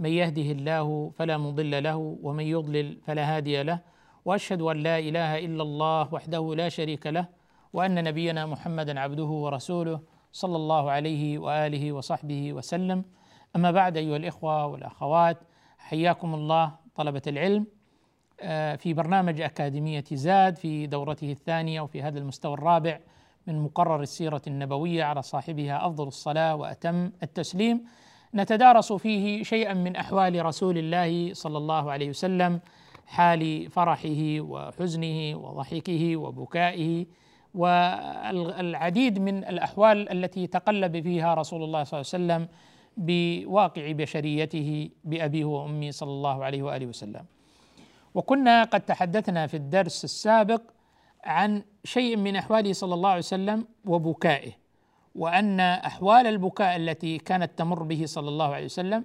من يهده الله فلا مضل له ومن يضلل فلا هادي له وأشهد أن لا إله إلا الله وحده لا شريك له وأن نبينا محمدا عبده ورسوله صلى الله عليه وآله وصحبه وسلم. أما بعد أيها الإخوة والأخوات حياكم الله طلبة العلم. آه، في برنامج أكاديمية زاد في دورته الثانية وفي هذا المستوى الرابع من مقرر السيرة النبوية على صاحبها أفضل الصلاة وأتم التسليم. نتدارس فيه شيئا من أحوال رسول الله صلى الله عليه وسلم حال فرحه وحزنه وضحكه وبكائه والعديد من الأحوال التي تقلب فيها رسول الله صلى الله عليه وسلم بواقع بشريته بأبيه وأمه صلى الله عليه وآله وسلم. وكنا قد تحدثنا في الدرس السابق عن شيء من أحواله صلى الله عليه وسلم وبكائه. وأن أحوال البكاء التي كانت تمر به صلى الله عليه وسلم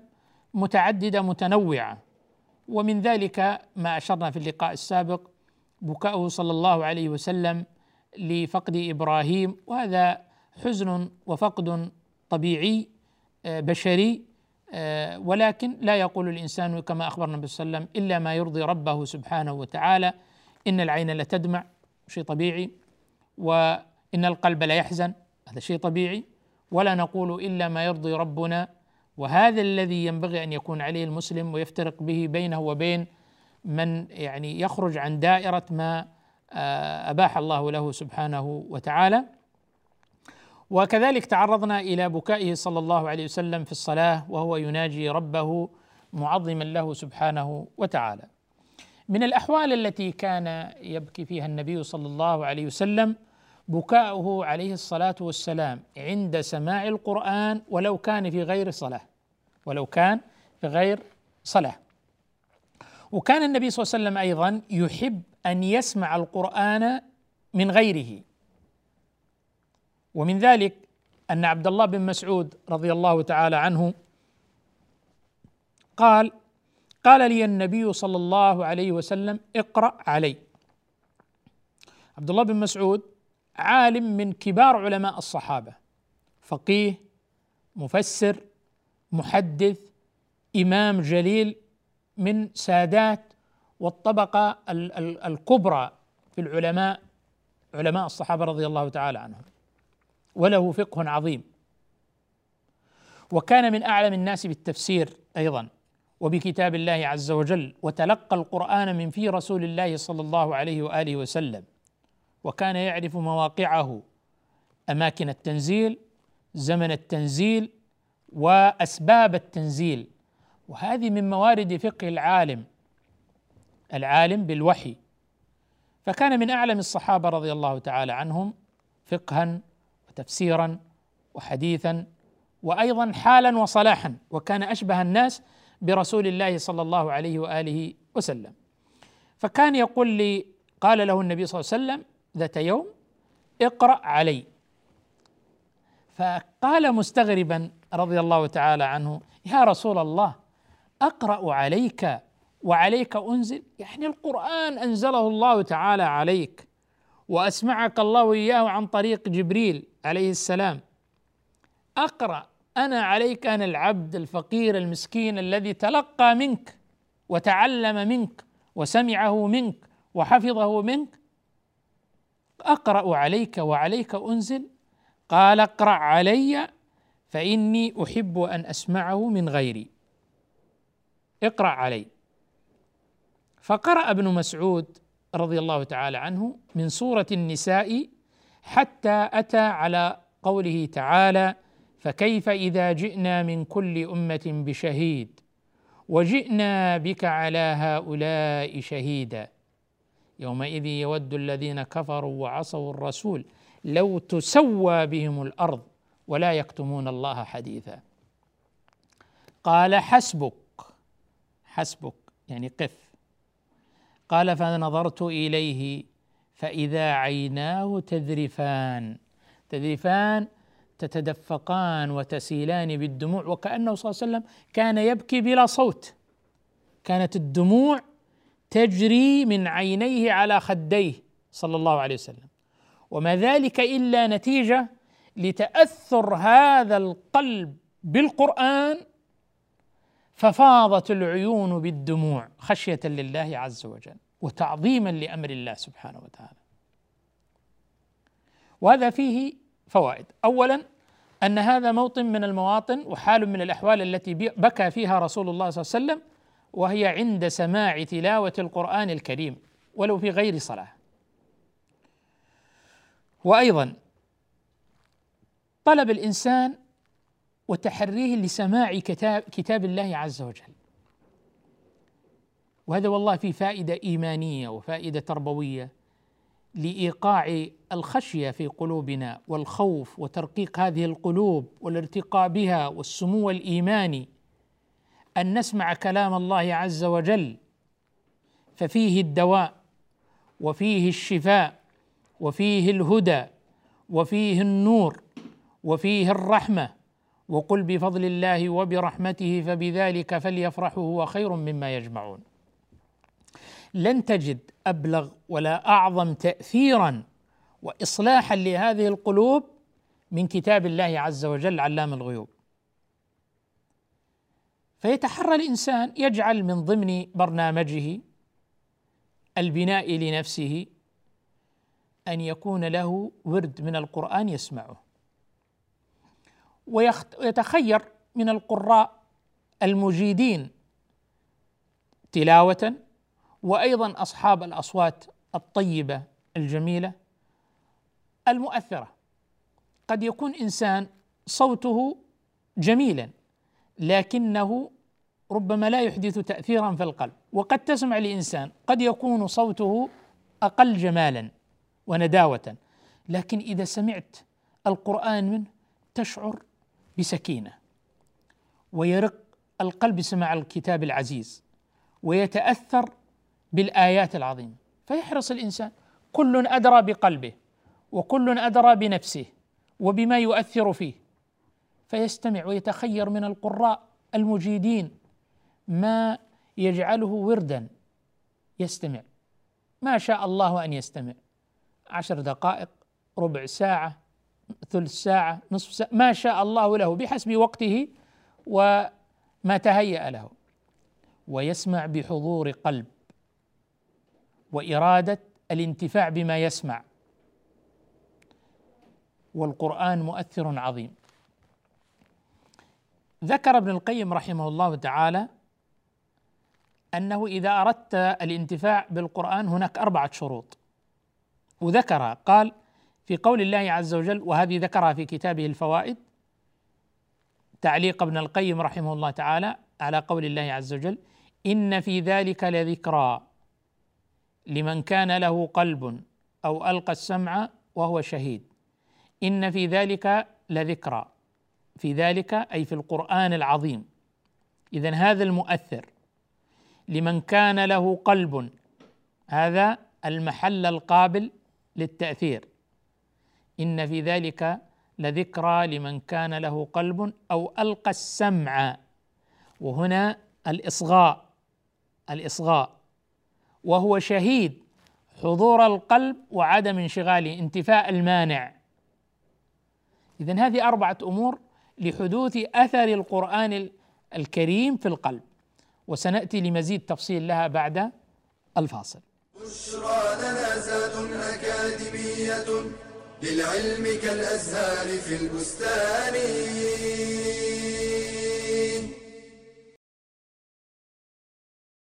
متعددة متنوعة. ومن ذلك ما أشرنا في اللقاء السابق بكاؤه صلى الله عليه وسلم لفقد إبراهيم وهذا حزن وفقد طبيعي آه، بشري آه، ولكن لا يقول الإنسان كما اخبرنا النبي صلى الله عليه وسلم إلا ما يرضي ربه سبحانه وتعالى إن العين لتدمع شيء طبيعي وإن القلب لا يحزن. هذا شيء طبيعي. ولا نقول إلا ما يرضي ربنا. وهذا الذي ينبغي أن يكون عليه المسلم ويفترق به بينه وبين من يعني يخرج عن دائرة ما آه، أباح الله له سبحانه وتعالى. وكذلك تعرضنا إلى بكائه صلى الله عليه وسلم في الصلاة وهو يناجي ربه معظما له سبحانه وتعالى. من الأحوال التي كان يبكي فيها النبي صلى الله عليه وسلم بكاؤه عليه الصلاة والسلام عند سماع القرآن ولو كان في غير صلاة ولو كان في غير صلاة. وكان النبي صلى الله عليه وسلم أيضا يحب أن يسمع القرآن من غيره ومن ذلك أن عبد الله بن مسعود رضي الله تعالى عنه قال قال لي النبي صلى الله عليه وسلم اقرأ علي عبد الله بن مسعود عالم من كبار علماء الصحابة. فقيه مفسر محدث إمام جليل من سادات والطبقة الكبرى في العلماء علماء الصحابة رضي الله تعالى عنهم. وله فقه عظيم. وكان من أعلم الناس بالتفسير أيضا وبكتاب الله عز وجل وتلقى القرآن من في رسول الله صلى الله عليه وآله وسلم. وكان يعرف مواقعه. أماكن التنزيل زمن التنزيل وأسباب التنزيل. وهذه من موارد فقه العالم العالم بالوحي. فكان من أعلم الصحابة رضي الله تعالى عنهم فقها وتفسيرا وحديثا وأيضا حالا وصلاحا. وكان أشبه الناس برسول الله صلى الله عليه وآله وسلم. فكان يقول لي قال له النبي صلى الله عليه وسلم ذات يوم اقرأ علي. فقال مستغربا رضي الله تعالى عنه يا رسول الله أقرأ عليك وعليك أنزل. يعني القرآن أنزله الله تعالى عليك وأسمعك الله اياه عن طريق جبريل عليه السلام. أقرأ أنا عليك أنا العبد الفقير المسكين الذي تلقى منك وتعلم منك وسمعه منك وحفظه منك أقرأ عليك وعليك أنزل. قال اقرأ علي فإني أحب أن أسمعه من غيري. اقرأ علي. فقرأ ابن مسعود رضي الله تعالى عنه من سورة النساء حتى أتى على قوله تعالى فكيف إذا جئنا من كل أمة بشهيد وجئنا بك على هؤلاء شهيدا؟ يومئذ يود الذين كفروا وعصوا الرسول لو تسوى بهم الأرض ولا يكتمون الله حديثا. قال حسبك حسبك يعني قف. قال فنظرت إليه فإذا عيناه تذرفان تذرفان تتدفقان وتسيلان بالدموع وكأنه صلى الله عليه وسلم كان يبكي بلا صوت. كانت الدموع تجري من عينيه على خديه صلى الله عليه وسلم. وما ذلك إلا نتيجة لتأثر هذا القلب بالقرآن ففاضت العيون بالدموع خشية لله عز وجل وتعظيما لأمر الله سبحانه وتعالى. وهذا فيه فوائد. اولا أن هذا موطن من المواطن وحال من الأحوال التي بكى فيها رسول الله صلى الله عليه وسلم وهي عند سماع تلاوة القرآن الكريم ولو في غير صلاة. وأيضا طلب الإنسان وتحريه لسماع كتاب كتاب الله عز وجل. وهذا والله في فائدة إيمانية وفائدة تربوية لإيقاع الخشية في قلوبنا والخوف وترقيق هذه القلوب والارتقاء بها والسمو الإيماني. أن نسمع كلام الله عز وجل ففيه الدواء وفيه الشفاء وفيه الهدى وفيه النور وفيه الرحمة. وقل بفضل الله وبرحمته فبذلك فليفرحوا هو خير مما يجمعون. لن تجد أبلغ ولا أعظم تاثيرا واصلاحا لهذه القلوب من كتاب الله عز وجل علام الغيوب. فيتحرى الإنسان يجعل من ضمن برنامجه البناء لنفسه أن يكون له ورد من القرآن يسمعه. ويتخير من القراء المجيدين تلاوة وأيضا أصحاب الأصوات الطيبة الجميلة المؤثرة. قد يكون إنسان صوته جميلا لكنه ربما لا يحدث تأثيرا في القلب. وقد تسمع لانسان قد يكون صوته أقل جمالا ونداوة. لكن إذا سمعت القرآن منه تشعر بسكينة ويرق القلب سمع الكتاب العزيز ويتأثر بالآيات العظيمة. فيحرص الإنسان كل أدرى بقلبه وكل أدرى بنفسه وبما يؤثر فيه. فيستمع ويتخير من القراء المجيدين ما يجعله وردا يستمع. ما شاء الله أن يستمع. عشر دقائق ربع ساعة ثلث ساعة نصف ساعة ما شاء الله له بحسب وقته وما تهيأ له. ويسمع بحضور قلب وإرادة الانتفاع بما يسمع. والقرآن مؤثر عظيم. ذكر ابن القيم رحمه الله تعالى أنه إذا أردت الانتفاع بالقرآن هناك أربعة شروط. وذكر قال في قول الله عز وجل وهذه ذكرها في كتابه الفوائد تعليق ابن القيم رحمه الله تعالى على قول الله عز وجل إن في ذلك لذكرى لمن كان له قلب أو ألقى السمع وهو شهيد. إن في ذلك لذكرى. في ذلك أي في القرآن العظيم. اذا هذا المؤثر. لمن كان له قلب. هذا المحل القابل للتأثير. إن في ذلك لذكرى لمن كان له قلب أو ألقى السمع. وهنا الإصغاء الإصغاء. وهو شهيد حضور القلب وعدم انشغاله انتفاء المانع. اذا هذه أربعة أمور لحدوث أثر القرآن الكريم في القلب. وسنأتي لمزيد تفصيل لها بعد الفاصل. بشرى لنا زاد أكاديمية للعلم كالأزهار في البستان.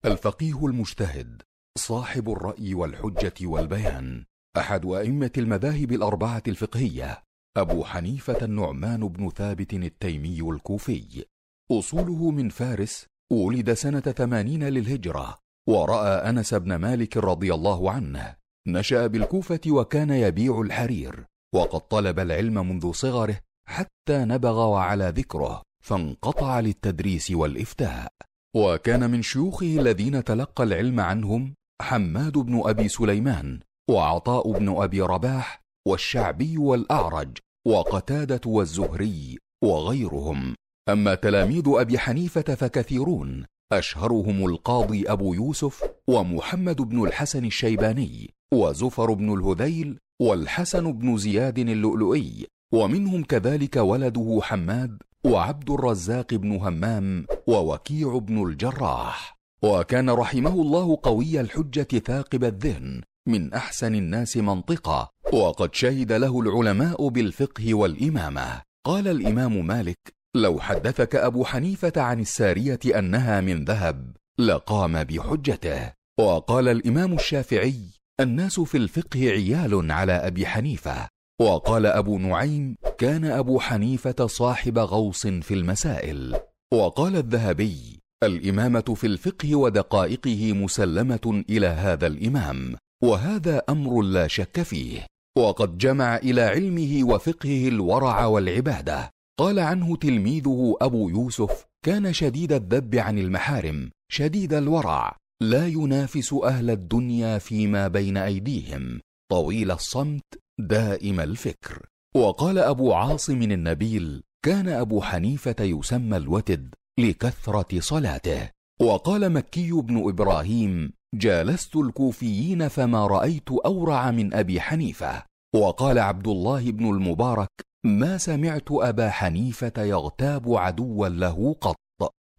الفقيه المجتهد صاحب الرأي والحجة والبيان أحد أئمة المذاهب الأربعة الفقهية أبو حنيفة النعمان بن ثابت التيمي الكوفي. أصوله من فارس ولد سنة ثمانين للهجرة ورأى أنس بن مالك رضي الله عنه نشأ بالكوفة وكان يبيع الحرير وقد طلب العلم منذ صغره حتى نبغ وعلى ذكره فانقطع للتدريس والإفتاء. وكان من شيوخه الذين تلقى العلم عنهم حماد بن أبي سليمان وعطاء بن أبي رباح والشعبي والأعرج وقتادة والزهري وغيرهم. أما تلاميذ أبي حنيفة فكثيرون أشهرهم القاضي أبو يوسف ومحمد بن الحسن الشيباني وزفر بن الهذيل والحسن بن زياد اللؤلؤي ومنهم كذلك ولده حماد وعبد الرزاق بن همام ووكيع بن الجراح. وكان رحمه الله قوي الحجة ثاقب الذهن من أحسن الناس منطقة وقد شهد له العلماء بالفقه والإمامة. قال الإمام مالك لو حدثك أبو حنيفة عن السارية أنها من ذهب لقام بحجته. وقال الإمام الشافعي الناس في الفقه عيال على أبي حنيفة. وقال أبو نعيم كان أبو حنيفة صاحب غوص في المسائل. وقال الذهبي الإمامة في الفقه ودقائقه مسلمة إلى هذا الإمام وهذا أمر لا شك فيه. وقد جمع إلى علمه وفقهه الورع والعبادة. قال عنه تلميذه أبو يوسف كان شديد الذب عن المحارم شديد الورع لا ينافس أهل الدنيا فيما بين أيديهم طويل الصمت دائم الفكر وقال أبو عاصم النبيل كان أبو حنيفة يسمى الوتد لكثرة صلاته وقال مكي بن إبراهيم جالست الكوفيين فما رأيت أورع من أبي حنيفة وقال عبد الله بن المبارك ما سمعت أبا حنيفة يغتاب عدوا له قط.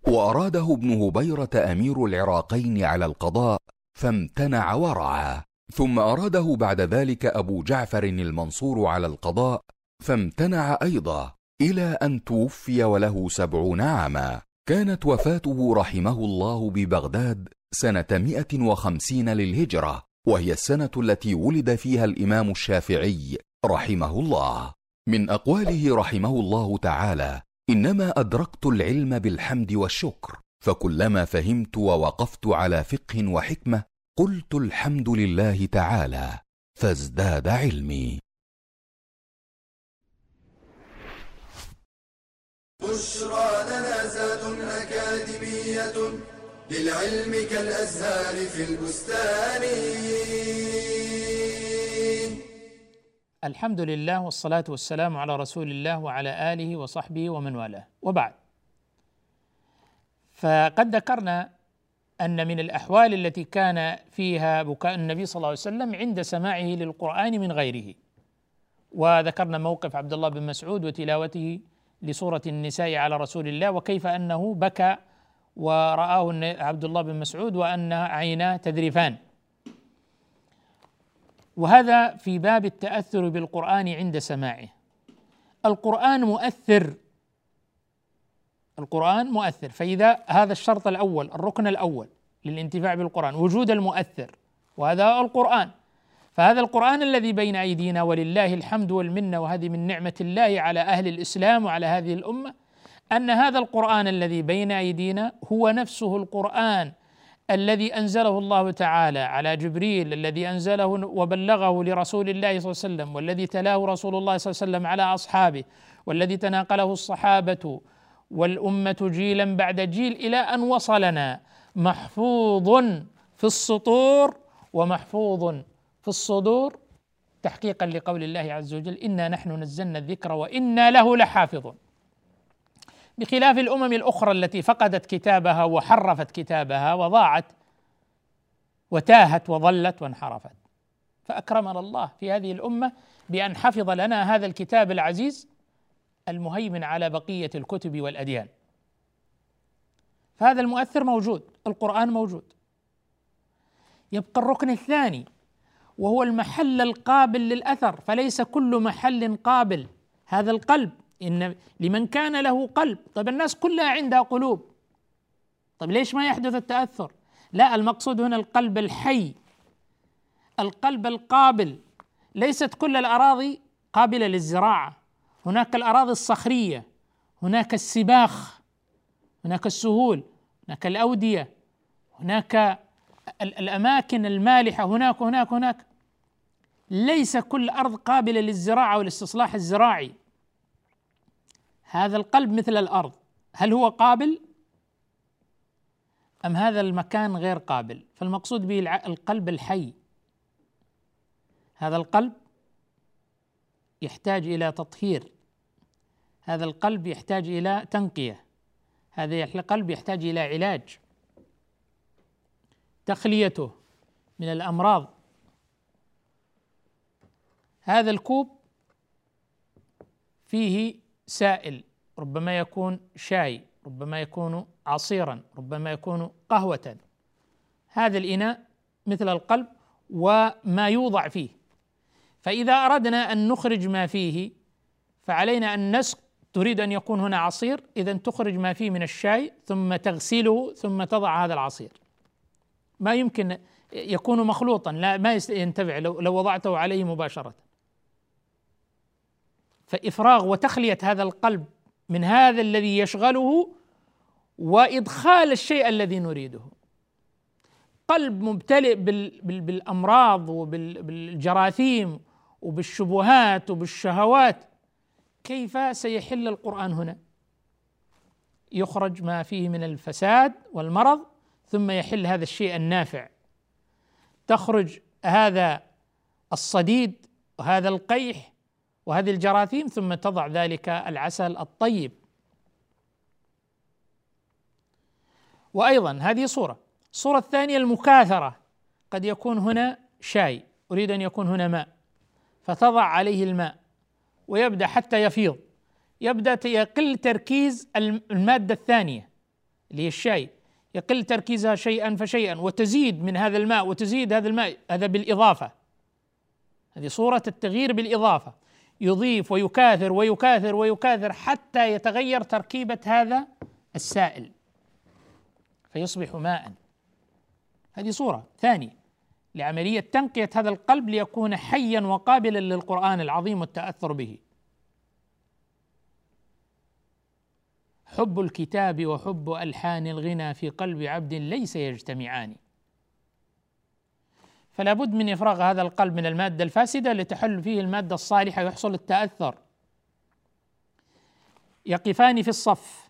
وأراده ابن هبيرة أمير العراقين على القضاء فامتنع ورعا ثم أراده بعد ذلك أبو جعفر المنصور على القضاء فامتنع أيضا إلى أن توفي وله سبعون عاما. كانت وفاته رحمه الله ببغداد سنة مئة وخمسين للهجرة وهي السنة التي ولد فيها الإمام الشافعي رحمه الله. من أقواله رحمه الله تعالى إنما أدركت العلم بالحمد والشكر فكلما فهمت ووقفت على فقه وحكمة قلت الحمد لله تعالى فازداد علمي. بشرى لنا زاد أكاديمية للعلم كالأزهار في البستان. الحمد لله والصلاة والسلام على رسول الله وعلى آله وصحبه ومن والاه وبعد فقد ذكرنا أن من الأحوال التي كان فيها بكاء النبي صلى الله عليه وسلم عند سماعه للقرآن من غيره وذكرنا موقف عبد الله بن مسعود وتلاوته لسورة النساء على رسول الله وكيف أنه بكى ورآه عبد الله بن مسعود وأن عيناه تذرفان وهذا في باب التأثر بالقرآن عند سماعه. القرآن مؤثر. القرآن مؤثر. فإذا هذا الشرط الأول الركن الأول للانتفاع بالقرآن وجود المؤثر وهذا القرآن. فهذا القرآن الذي بين أيدينا ولله الحمد والمنة وهذه من نعمة الله على أهل الإسلام وعلى هذه الأمة أن هذا القرآن الذي بين أيدينا هو نفسه القرآن. الذي أنزله الله تعالى على جبريل الذي أنزله وبلغه لرسول الله صلى الله عليه وسلم والذي تلاه رسول الله صلى الله عليه وسلم على أصحابه والذي تناقله الصحابة والأمة جيلا بعد جيل إلى أن وصلنا. محفوظ في السطور ومحفوظ في الصدور. تحقيقا لقول الله عز وجل إنا نحن نزلنا الذكر وإنا له لحافظون. بخلاف الأمم الأخرى التي فقدت كتابها وحرفت كتابها وضاعت وتاهت وضلت وانحرفت. فأكرمنا الله في هذه الأمة بأن حفظ لنا هذا الكتاب العزيز المهيمن على بقية الكتب والأديان. فهذا المؤثر موجود القرآن موجود. يبقى الركن الثاني وهو المحل القابل للأثر فليس كل محل قابل. هذا القلب إن لمن كان له قلب. طيب الناس كلها عندها قلوب. طيب ليش ما يحدث التأثر؟ لا المقصود هنا القلب الحي. القلب القابل. ليست كل الأراضي قابلة للزراعة. هناك الأراضي الصخرية. هناك السباخ. هناك السهول. هناك الأودية. هناك الأماكن المالحة. هناك هناك هناك. ليس كل أرض قابلة للزراعة والاستصلاح الزراعي. هذا القلب مثل الأرض. هل هو قابل أم هذا المكان غير قابل؟ فالمقصود به القلب الحي. هذا القلب يحتاج إلى تطهير. هذا القلب يحتاج إلى تنقية. هذا القلب يحتاج إلى علاج. تخليته من الأمراض. هذا الكوب فيه سائل ربما يكون شاي ربما يكون عصيرا ربما يكون قهوة. هذا الإناء مثل القلب وما يوضع فيه. فإذا أردنا أن نخرج ما فيه فعلينا أن نسق. تريد أن يكون هنا عصير اذا تخرج ما فيه من الشاي ثم تغسله ثم تضع هذا العصير. ما يمكن يكون مخلوطا لا ما ينتفع لو, لو وضعته عليه مباشرة. فإفراغ وتخلية هذا القلب من هذا الذي يشغله وإدخال الشيء الذي نريده. قلب ممتلئ بالأمراض وبالجراثيم وبالشبهات وبالشهوات كيف سيحل القرآن هنا؟ يخرج ما فيه من الفساد والمرض ثم يحل هذا الشيء النافع. تخرج هذا الصديد وهذا القيح وهذه الجراثيم ثم تضع ذلك العسل الطيب. وأيضا هذه صورة. الصورة الثانية المكاثرة. قد يكون هنا شاي. أريد أن يكون هنا ماء. فتضع عليه الماء. ويبدأ حتى يفيض. يبدأ يقل تركيز المادة الثانية اللي هي الشاي. يقل تركيزها شيئا فشيئا وتزيد من هذا الماء وتزيد هذا الماء هذا بالإضافة. هذه صورة التغيير بالإضافة. يضيف ويكاثر ويكاثر ويكاثر حتى يتغير تركيبة هذا السائل. فيصبح ماء. هذه صورة. ثانية لعملية تنقية هذا القلب ليكون حيا وقابلا للقرآن العظيم والتأثر به. حب الكتاب وحب ألحان الغنى في قلب عبد ليس يجتمعان. فلا بد من إفراغ هذا القلب من المادة الفاسدة لتحل فيه المادة الصالحة ويحصل التأثر. يقفان في الصف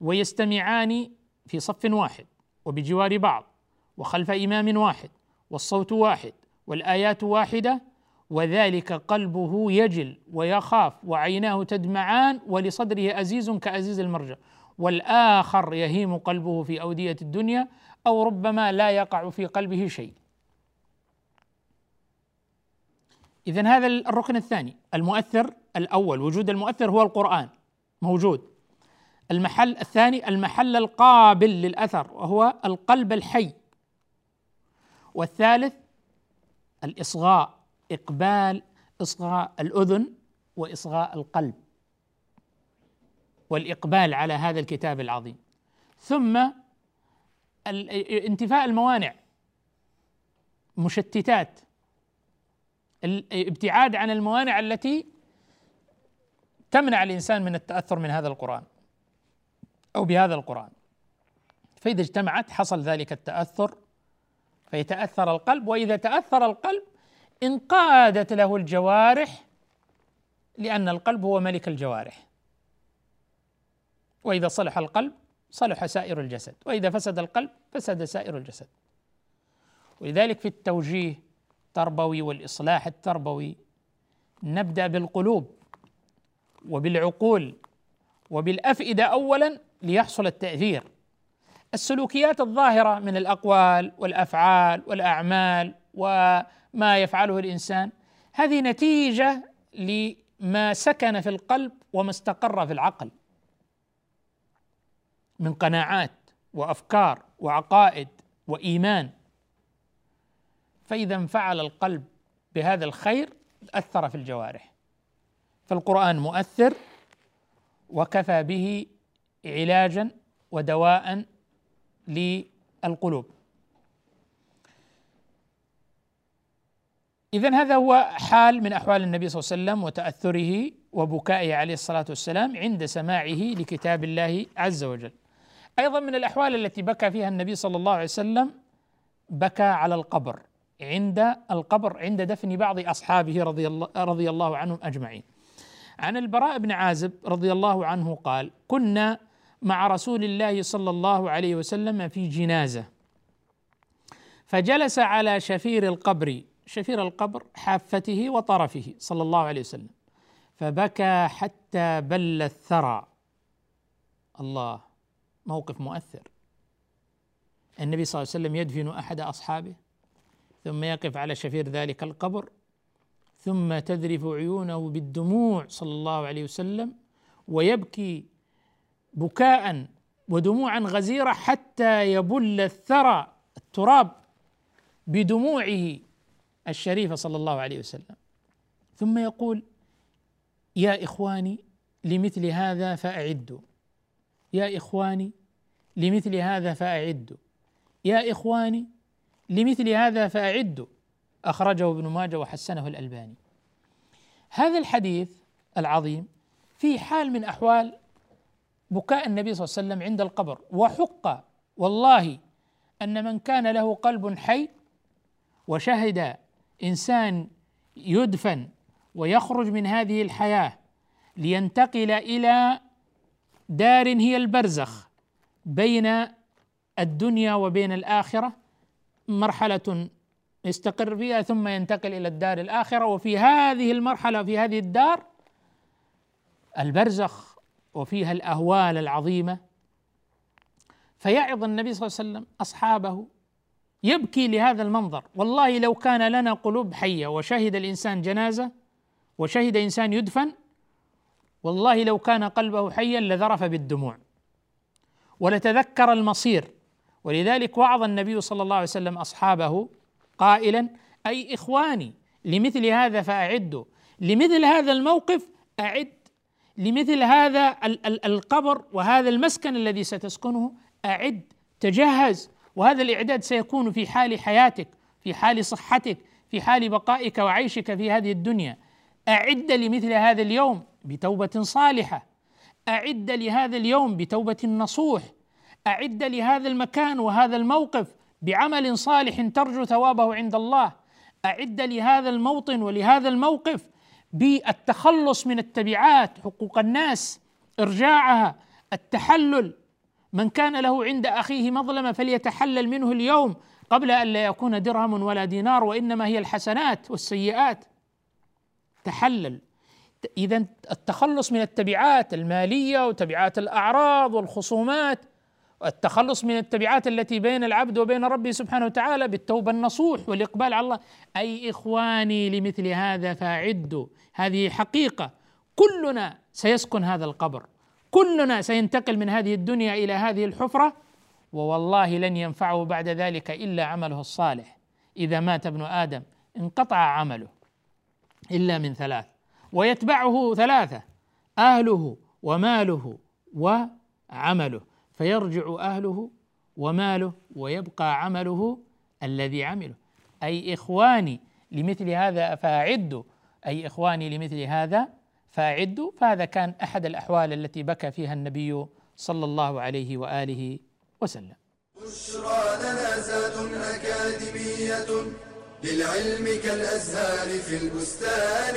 ويستمعان في صف واحد وبجوار بعض وخلف إمام واحد والصوت واحد والآيات واحدة وذلك قلبه يجل ويخاف وعيناه تدمعان ولصدره أزيز كأزيز المرجع. والآخر يهيم قلبه في أودية الدنيا أو ربما لا يقع في قلبه شيء. إذا هذا الركن الثاني. المؤثر الأول وجود المؤثر هو القرآن. موجود. المحل الثاني المحل القابل للأثر وهو القلب الحي. والثالث الإصغاء إقبال إصغاء الأذن وإصغاء القلب. والإقبال على هذا الكتاب العظيم. ثم انتفاء الموانع. مشتتات. الابتعاد عن الموانع التي تمنع الإنسان من التأثر من هذا القرآن أو بهذا القرآن. فإذا اجتمعت حصل ذلك التأثر فيتأثر القلب وإذا تأثر القلب انقادت له الجوارح لأن القلب هو ملك الجوارح. وإذا صلح القلب صلح سائر الجسد وإذا فسد القلب فسد سائر الجسد. ولذلك في التوجيه التربوي والإصلاح التربوي. نبدأ بالقلوب وبالعقول وبالأفئدة اولا ليحصل التأثير. السلوكيات الظاهرة من الأقوال والأفعال والأعمال وما يفعله الإنسان هذه نتيجة لما سكن في القلب وما استقر في العقل. من قناعات وأفكار وعقائد وإيمان. فإذا انفعل القلب بهذا الخير أثر في الجوارح. فالقرآن مؤثر وكفى به علاجا ودواء القلوب إذا هذا هو حال من أحوال النبي صلى الله عليه وسلم وتأثره وبكائه عليه الصلاة والسلام عند سماعه لكتاب الله عز وجل. أيضا من الأحوال التي بكى فيها النبي صلى الله عليه وسلم بكى على القبر. عند القبر عند دفن بعض أصحابه رضي الله, رضي الله عنهم أجمعين. عن البراء بن عازب رضي الله عنه قال كنا مع رسول الله صلى الله عليه وسلم في جنازة. فجلس على شفير القبر شفير القبر حافته وطرفه صلى الله عليه وسلم. فبكى حتى بل الثرى. الله موقف مؤثر. النبي صلى الله عليه وسلم يدفن أحد أصحابه؟ ثم يقف على شفير ذلك القبر ثم تذرف عيونه بالدموع صلى الله عليه وسلم ويبكي بكاء ودموعا غزيرة حتى يبل الثرى التراب بدموعه الشريفه صلى الله عليه وسلم. ثم يقول يا إخواني لمثل هذا فاعدوا يا إخواني لمثل هذا فاعدوا يا إخواني لمثل هذا فاعدوا أخرجه ابن ماجه وحسنه الألباني. هذا الحديث العظيم في حال من أحوال بكاء النبي صلى الله عليه وسلم عند القبر وحق والله أن من كان له قلب حي وشهد إنسان يدفن ويخرج من هذه الحياة لينتقل إلى دار هي البرزخ بين الدنيا وبين الآخرة مرحلة يستقر فيها ثم ينتقل إلى الدار الآخرة. وفي هذه المرحلة في هذه الدار البرزخ وفيها الأهوال العظيمة. فيعظ النبي صلى الله عليه وسلم أصحابه يبكي لهذا المنظر. والله لو كان لنا قلوب حية وشهد الإنسان جنازة وشهد إنسان يدفن والله لو كان قلبه حيا لذرف بالدموع. ولتذكر المصير. ولذلك وعظ النبي صلى الله عليه وسلم أصحابه قائلا أي إخواني لمثل هذا فاعدوا لمثل هذا الموقف أعد لمثل هذا القبر وهذا المسكن الذي ستسكنه أعد تجهز وهذا الإعداد سيكون في حال حياتك في حال صحتك في حال بقائك وعيشك في هذه الدنيا. أعد لمثل هذا اليوم بتوبة صالحة أعد لهذا اليوم بتوبة نصوح أعد لهذا المكان وهذا الموقف بعمل صالح ترجو ثوابه عند الله. أعد لهذا الموطن ولهذا الموقف بالتخلص من التبعات حقوق الناس إرجاعها التحلل. من كان له عند أخيه مظلمة فليتحلل منه اليوم قبل أن لا يكون درهم ولا دينار وإنما هي الحسنات والسيئات. تحلل. اذا التخلص من التبعات المالية وتبعات الأعراض والخصومات التخلص من التبعات التي بين العبد وبين ربه سبحانه وتعالى بالتوبة النصوح والإقبال على الله. أي إخواني لمثل هذا فأعدوا. هذه حقيقة. كلنا سيسكن هذا القبر. كلنا سينتقل من هذه الدنيا إلى هذه الحفرة. ووالله لن ينفعه بعد ذلك إلا عمله الصالح. إذا مات ابن آدم انقطع عمله إلا من ثلاث. ويتبعه ثلاثة أهله وماله وعمله. فيرجع أهله وماله ويبقى عمله الذي عمله أي إخواني لمثل هذا فاعدوا أي إخواني لمثل هذا فاعدوا فهذا كان أحد الأحوال التي بكى فيها النبي صلى الله عليه وآله وسلم. بشرى لنا أكاديمية للعلم كالأزهار في البستان.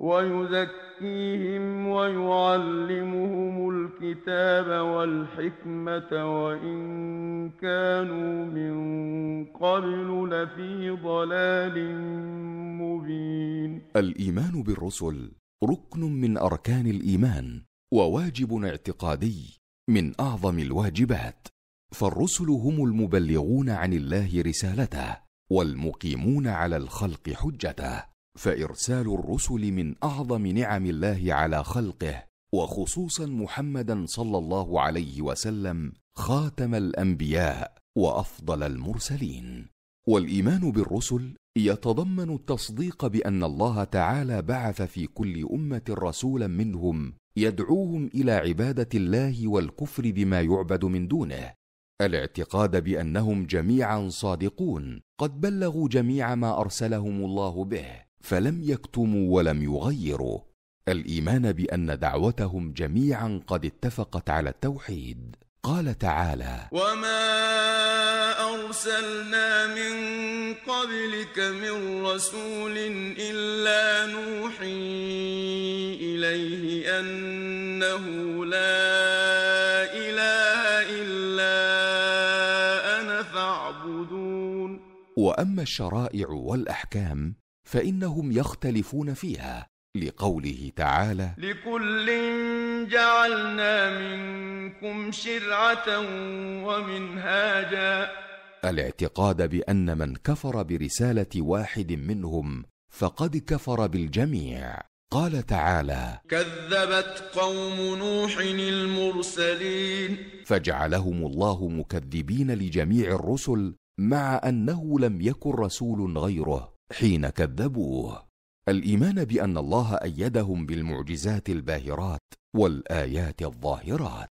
ويزكيهم ويعلمهم الكتاب والحكمة وإن كانوا من قبل لفي ضلال مبين. الإيمان بالرسل ركن من أركان الإيمان وواجب اعتقادي من أعظم الواجبات. فالرسل هم المبلغون عن الله رسالته والمقيمون على الخلق حجته. فإرسال الرسل من أعظم نعم الله على خلقه وخصوصا محمدا صلى الله عليه وسلم خاتم الأنبياء وأفضل المرسلين. والإيمان بالرسل يتضمن التصديق بأن الله تعالى بعث في كل أمة رسولا منهم يدعوهم إلى عبادة الله والكفر بما يعبد من دونه. الاعتقاد بأنهم جميعا صادقون قد بلغوا جميع ما أرسلهم الله به. فلم يكتموا ولم يغيروا. الإيمان بأن دعوتهم جميعا قد اتفقت على التوحيد. قال تعالى وما أرسلنا من قبلك من رسول إلا نوحي إليه أنه لا إله إلا أنا فاعبدون. واما الشرائع والاحكام فإنهم يختلفون فيها لقوله تعالى لكل جعلنا منكم شرعة ومنهاجا. الاعتقاد بأن من كفر برسالة واحد منهم فقد كفر بالجميع. قال تعالى كذبت قوم نوح المرسلين. فجعلهم الله مكذبين لجميع الرسل مع أنه لم يكن رسول غيره. حين كذبوه. الإيمان بأن الله أيدهم بالمعجزات الباهرات والآيات الظاهرات.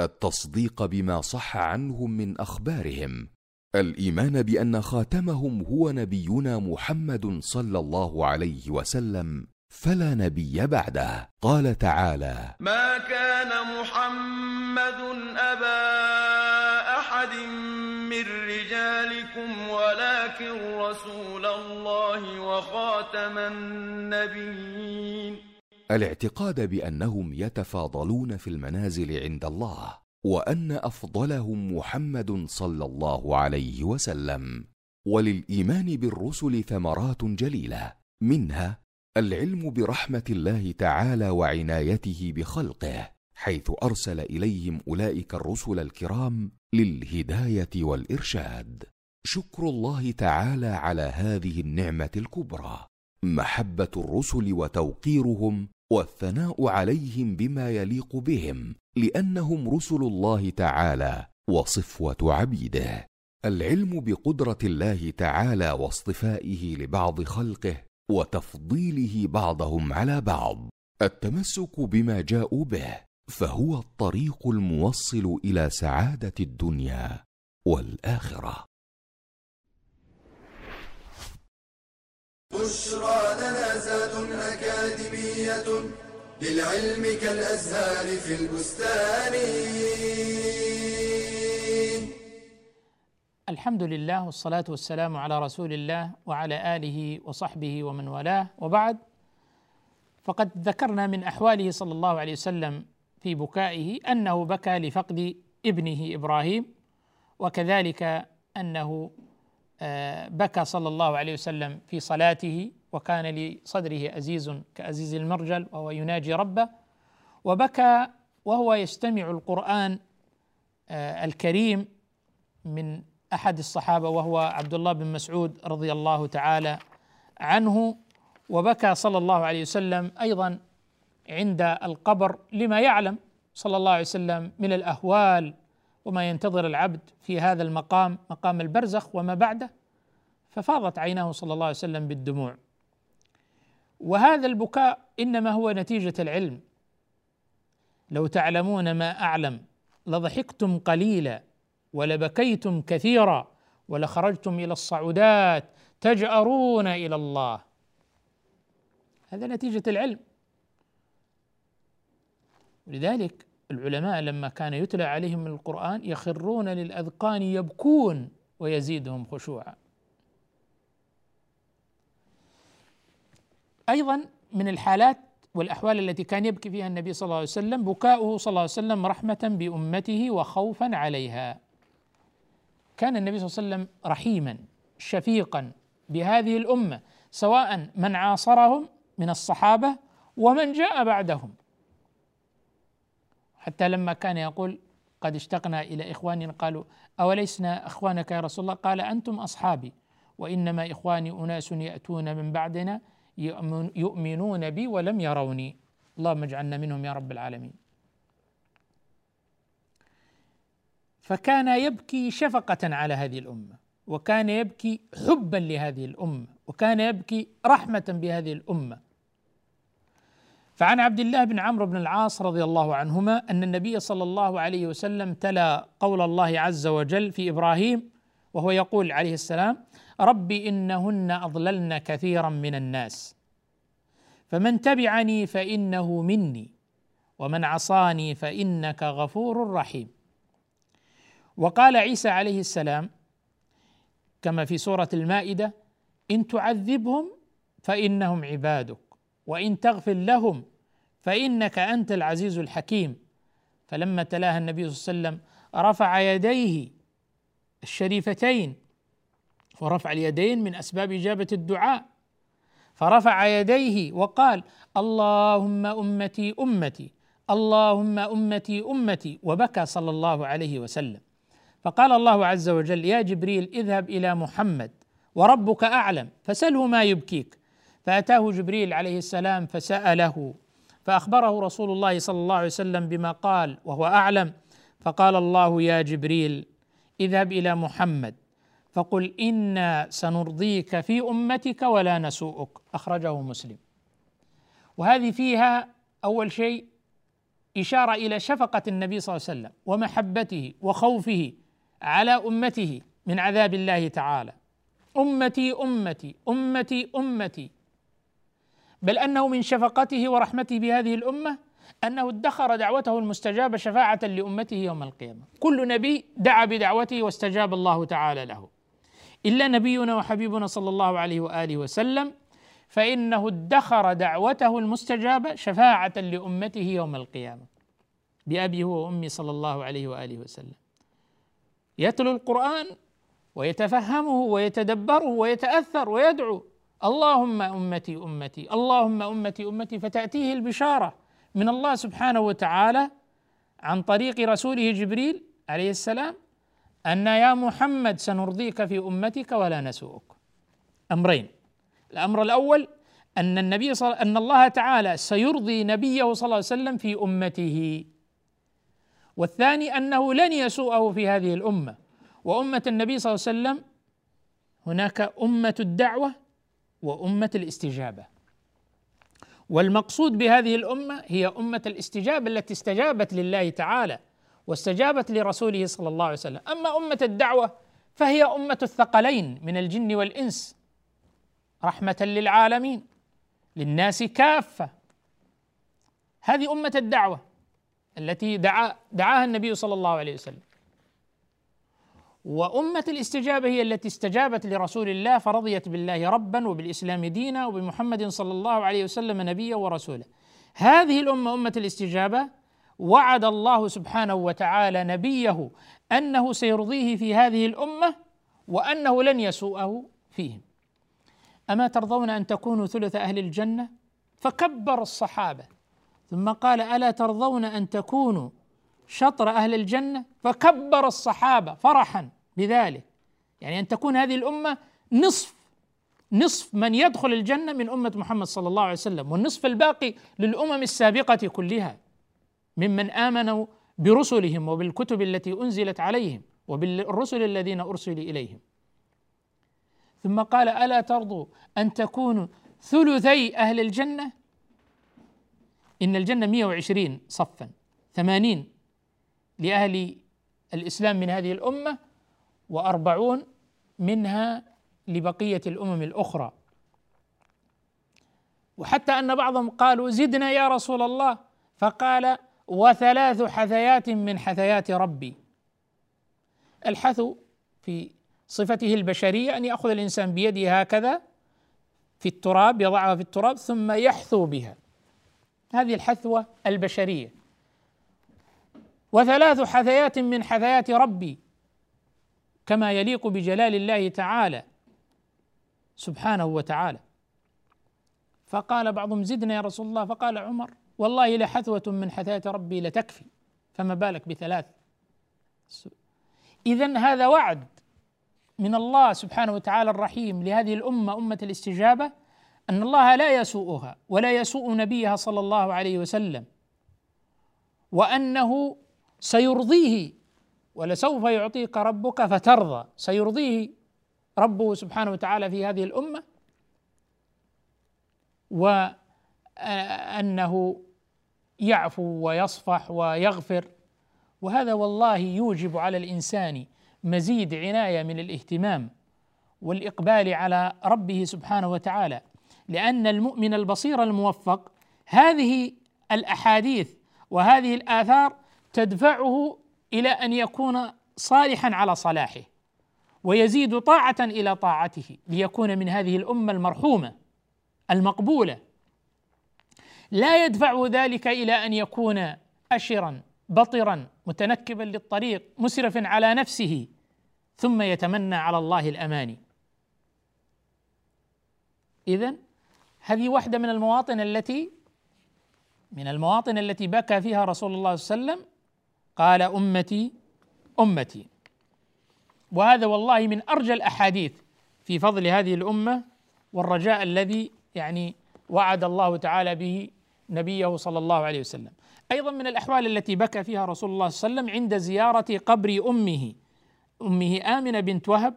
التصديق بما صح عنهم من أخبارهم. الإيمان بأن خاتمهم هو نبينا محمد صلى الله عليه وسلم فلا نبي بعده. قال تعالى ما كان محمد أبا أحد من رجالكم ولكن رسول الله وخاتم النبيين. الاعتقاد بأنهم يتفاضلون في المنازل عند الله وأن أفضلهم محمد صلى الله عليه وسلم. وللإيمان بالرسل ثمرات جليلة منها العلم برحمة الله تعالى وعنايته بخلقه حيث أرسل إليهم أولئك الرسل الكرام للهداية والإرشاد. شكر الله تعالى على هذه النعمة الكبرى. محبة الرسل وتوقيرهم والثناء عليهم بما يليق بهم لأنهم رسل الله تعالى وصفوة عبيده. العلم بقدرة الله تعالى واصطفائه لبعض خلقه وتفضيله بعضهم على بعض. التمسك بما جاءوا به فهو الطريق الموصل إلى سعادة الدنيا والآخرة. بشرى لنا زاد أكاديمية للعلم كالأزهار في البستان. الحمد لله والصلاة والسلام على رسول الله وعلى آله وصحبه ومن والاه. وبعد فقد ذكرنا من أحواله صلى الله عليه وسلم في بكائه أنه بكى لفقد ابنه إبراهيم وكذلك أنه آه، بكى صلى الله عليه وسلم في صلاته وكان لصدره أزيز كأزيز المرجل وهو يناجي ربه وبكى وهو يستمع القرآن آه، الكريم من أحد الصحابة وهو عبد الله بن مسعود رضي الله تعالى عنه وبكى صلى الله عليه وسلم أيضا عند القبر لما يعلم صلى الله عليه وسلم من الأهوال وما ينتظر العبد في هذا المقام مقام البرزخ وما بعده ففاضت عيناه صلى الله عليه وسلم بالدموع. وهذا البكاء إنما هو نتيجة العلم. لو تعلمون ما أعلم لضحكتم قليلا ولبكيتم كثيرا ولخرجتم إلى الصعودات تجأرون إلى الله. هذا نتيجة العلم. لذلك العلماء لما كان يتلى عليهم القرآن يخرون للأذقان يبكون ويزيدهم خشوعا. أيضا من الحالات والأحوال التي كان يبكي فيها النبي صلى الله عليه وسلم بكاؤه صلى الله عليه وسلم رحمة بأمته وخوفا عليها. كان النبي صلى الله عليه وسلم رحيما شفيقا بهذه الأمة سواء من عاصرهم من الصحابة ومن جاء بعدهم. حتى لما كان يقول قد اشتقنا إلى اخواننا قالوا أوليسنا إخوانك يا رسول الله؟ قال أنتم أصحابي وإنما إخواني أناس يأتون من بعدنا يؤمنون بي ولم يروني. اللهم اجعلنا منهم يا رب العالمين. فكان يبكي شفقة على هذه الأمة وكان يبكي حبا لهذه الأمة وكان يبكي رحمة بهذه الأمة. فعن عبد الله بن عمرو بن العاص رضي الله عنهما أن النبي صلى الله عليه وسلم تلا قول الله عز وجل في إبراهيم وهو يقول عليه السلام رب إنهن أضللن كثيرا من الناس فمن تبعني فإنه مني ومن عصاني فإنك غفور رحيم. وقال عيسى عليه السلام كما في سورة المائدة إن تعذبهم فإنهم عبادك وإن تغفر لهم فإنك أنت العزيز الحكيم. فلما تلاها النبي صلى الله عليه وسلم رفع يديه الشريفتين ورفع اليدين من أسباب إجابة الدعاء. فرفع يديه وقال اللهم أمتي أمتي اللهم أمتي أمتي وبكى صلى الله عليه وسلم. فقال الله عز وجل يا جبريل اذهب إلى محمد وربك أعلم فسله ما يبكيك. فأتاه جبريل عليه السلام فسأله. فأخبره رسول الله صلى الله عليه وسلم بما قال وهو أعلم. فقال الله يا جبريل اذهب إلى محمد فقل أنا سنرضيك في أمتك ولا نسوءك. أخرجه مسلم. وهذه فيها أول شيء إشارة إلى شفقة النبي صلى الله عليه وسلم ومحبته وخوفه على أمته من عذاب الله تعالى. أمتي أمتي أمتي أمتي بل أنه من شفقته ورحمته بهذه الأمة أنه ادخر دعوته المستجابة شفاعة لأمته يوم القيامة. كل نبي دعا بدعوته واستجاب الله تعالى له. إلا نبينا وحبيبنا صلى الله عليه وآله وسلم فإنه ادخر دعوته المستجابة شفاعة لأمته يوم القيامة. بابي هو وأمي صلى الله عليه وآله وسلم. يتلو القرآن ويتفهمه ويتدبره ويتأثر ويدعو. اللهم أمتي أمتي اللهم أمتي أمتي فتأتيه البشارة من الله سبحانه وتعالى عن طريق رسوله جبريل عليه السلام أن يا محمد سنرضيك في أمتك ولا نسوءك. أمرين. الأمر الأول أن النبي صل... أن الله تعالى سيرضي نبيه صلى الله عليه وسلم في أمته. والثاني أنه لن يسوءه في هذه الأمة. وأمة النبي صلى الله عليه وسلم هناك أمة الدعوة وأمة الاستجابة. والمقصود بهذه الأمة هي أمة الاستجابة التي استجابت لله تعالى واستجابت لرسوله صلى الله عليه وسلم. أما أمة الدعوة فهي أمة الثقلين من الجن والإنس. رحمة للعالمين للناس كافة. هذه أمة الدعوة التي دعا دعاها النبي صلى الله عليه وسلم. وأمة الاستجابة هي التي استجابت لرسول الله فرضيت بالله ربا وبالإسلام دينا وبمحمد صلى الله عليه وسلم نبيا ورسولا. هذه الأمة أمة الاستجابة وعد الله سبحانه وتعالى نبيه أنه سيرضيه في هذه الأمة وأنه لن يسوءه فيهم. أما ترضون أن تكونوا ثلث أهل الجنة؟ فكبر الصحابة ثم قال ألا ترضون أن تكونوا شطر أهل الجنة فكبر الصحابة فرحا بذلك. يعني أن تكون هذه الأمة نصف نصف من يدخل الجنة من أمة محمد صلى الله عليه وسلم والنصف الباقي للأمم السابقة كلها ممن آمنوا برسلهم وبالكتب التي أنزلت عليهم وبالرسل الذين ارسلوا إليهم. ثم قال ألا ترضوا أن تكونوا ثلثي أهل الجنة؟ إن الجنة 120 صفا 80 لأهل الإسلام من هذه الأمة وأربعون منها لبقية الأمم الأخرى. وحتى أن بعضهم قالوا زدنا يا رسول الله فقال وثلاث حثيات من حثيات ربي. الحثو في صفته البشرية أن يأخذ الإنسان بيده هكذا في التراب يضعها في التراب ثم يحثو بها. هذه الحثوة البشرية. وثلاث حثيات من حثيات ربي كما يليق بجلال الله تعالى سبحانه وتعالى. فقال بعضهم زدنا يا رسول الله فقال عمر والله لحثوة من حثيات ربي لتكفي فما بالك بثلاث؟ إذا هذا وعد من الله سبحانه وتعالى الرحيم لهذه الأمة أمة الاستجابة أن الله لا يسوءها ولا يسوء نبيها صلى الله عليه وسلم وأنه سيرضيه ولسوف يعطيك ربك فترضى. سيرضيه ربه سبحانه وتعالى في هذه الأمة وأنه يعفو ويصفح ويغفر. وهذا والله يوجب على الإنسان مزيد عناية من الاهتمام والإقبال على ربه سبحانه وتعالى. لأن المؤمن البصير الموفق هذه الأحاديث وهذه الآثار تدفعه إلى أن يكون صالحا على صلاحه ويزيد طاعة إلى طاعته ليكون من هذه الأمة المرحومة المقبولة. لا يدفع ذلك إلى أن يكون اشرا بطرا متنكبا للطريق مسرف على نفسه ثم يتمنى على الله الأماني. اذا هذه واحدة من المواطن التي من المواطن التي بكى فيها رسول الله صلى الله عليه وسلم قال أمتي أمتي. وهذا والله من أرجى الأحاديث في فضل هذه الأمة والرجاء الذي يعني وعد الله تعالى به نبيه صلى الله عليه وسلم. أيضا من الأحوال التي بكى فيها رسول الله صلى الله عليه وسلم عند زيارة قبر أمه أمه آمنة بنت وهب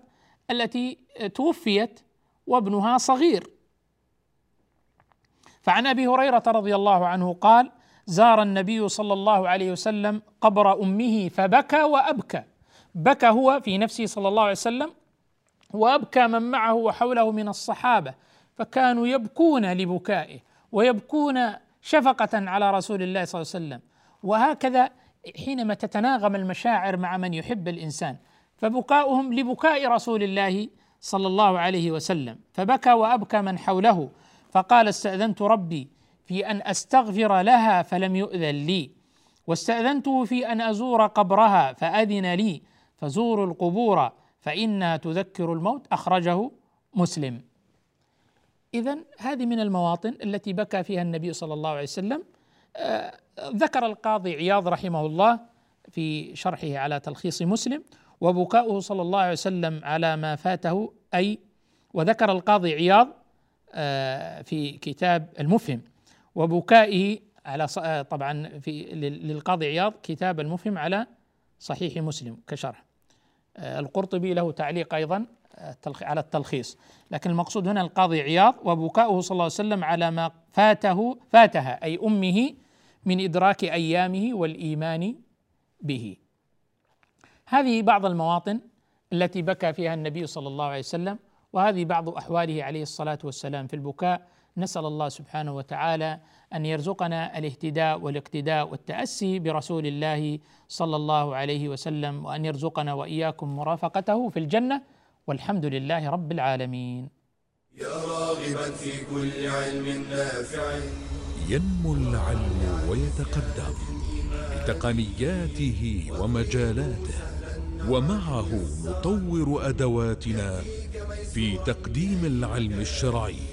التي توفيت وابنها صغير. فعن أبي هريرة رضي الله عنه قال زار النبي صلى الله عليه وسلم قبر أمه فبكى وأبكى. بكى هو في نفسه صلى الله عليه وسلم وأبكى من معه وحوله من الصحابة فكانوا يبكون لبكائه ويبكون شفقة على رسول الله صلى الله عليه وسلم. وهكذا حينما تتناغم المشاعر مع من يحب الإنسان فبكاؤهم لبكاء رسول الله صلى الله عليه وسلم. فبكى وأبكى من حوله فقال استأذنت ربي في أن أستغفر لها فلم يؤذن لي. واستاذنته في أن أزور قبرها فأذن لي. فزوروا القبور فإنها تذكر الموت. أخرجه مسلم. اذا هذه من المواطن التي بكى فيها النبي صلى الله عليه وسلم. آه ذكر القاضي عياض رحمه الله في شرحه على تلخيص مسلم وبكاؤه صلى الله عليه وسلم على ما فاته. أي وذكر القاضي عياض آه في كتاب المفهم. وبكائه على آه، طبعا في للقاضي عياض كتاب المفهم على صحيح مسلم كشرح. آه، القرطبي له تعليق أيضا آه، على التلخيص. لكن المقصود هنا القاضي عياض وبكاؤه صلى الله عليه وسلم على ما فاته فاتها أي أمه من إدراك أيامه والإيمان به. هذه بعض المواطن التي بكى فيها النبي صلى الله عليه وسلم وهذه بعض أحواله عليه الصلاة والسلام في البكاء نسأل الله سبحانه وتعالى أن يرزقنا الاهتداء والاقتداء والتأسي برسول الله صلى الله عليه وسلم وأن يرزقنا وإياكم مرافقته في الجنة. والحمد لله رب العالمين. يا راغبا في كل علم نافع. ينمو العلم ويتقدم بتقنياته ومجالاته ومعه نطور أدواتنا في تقديم العلم الشرعي.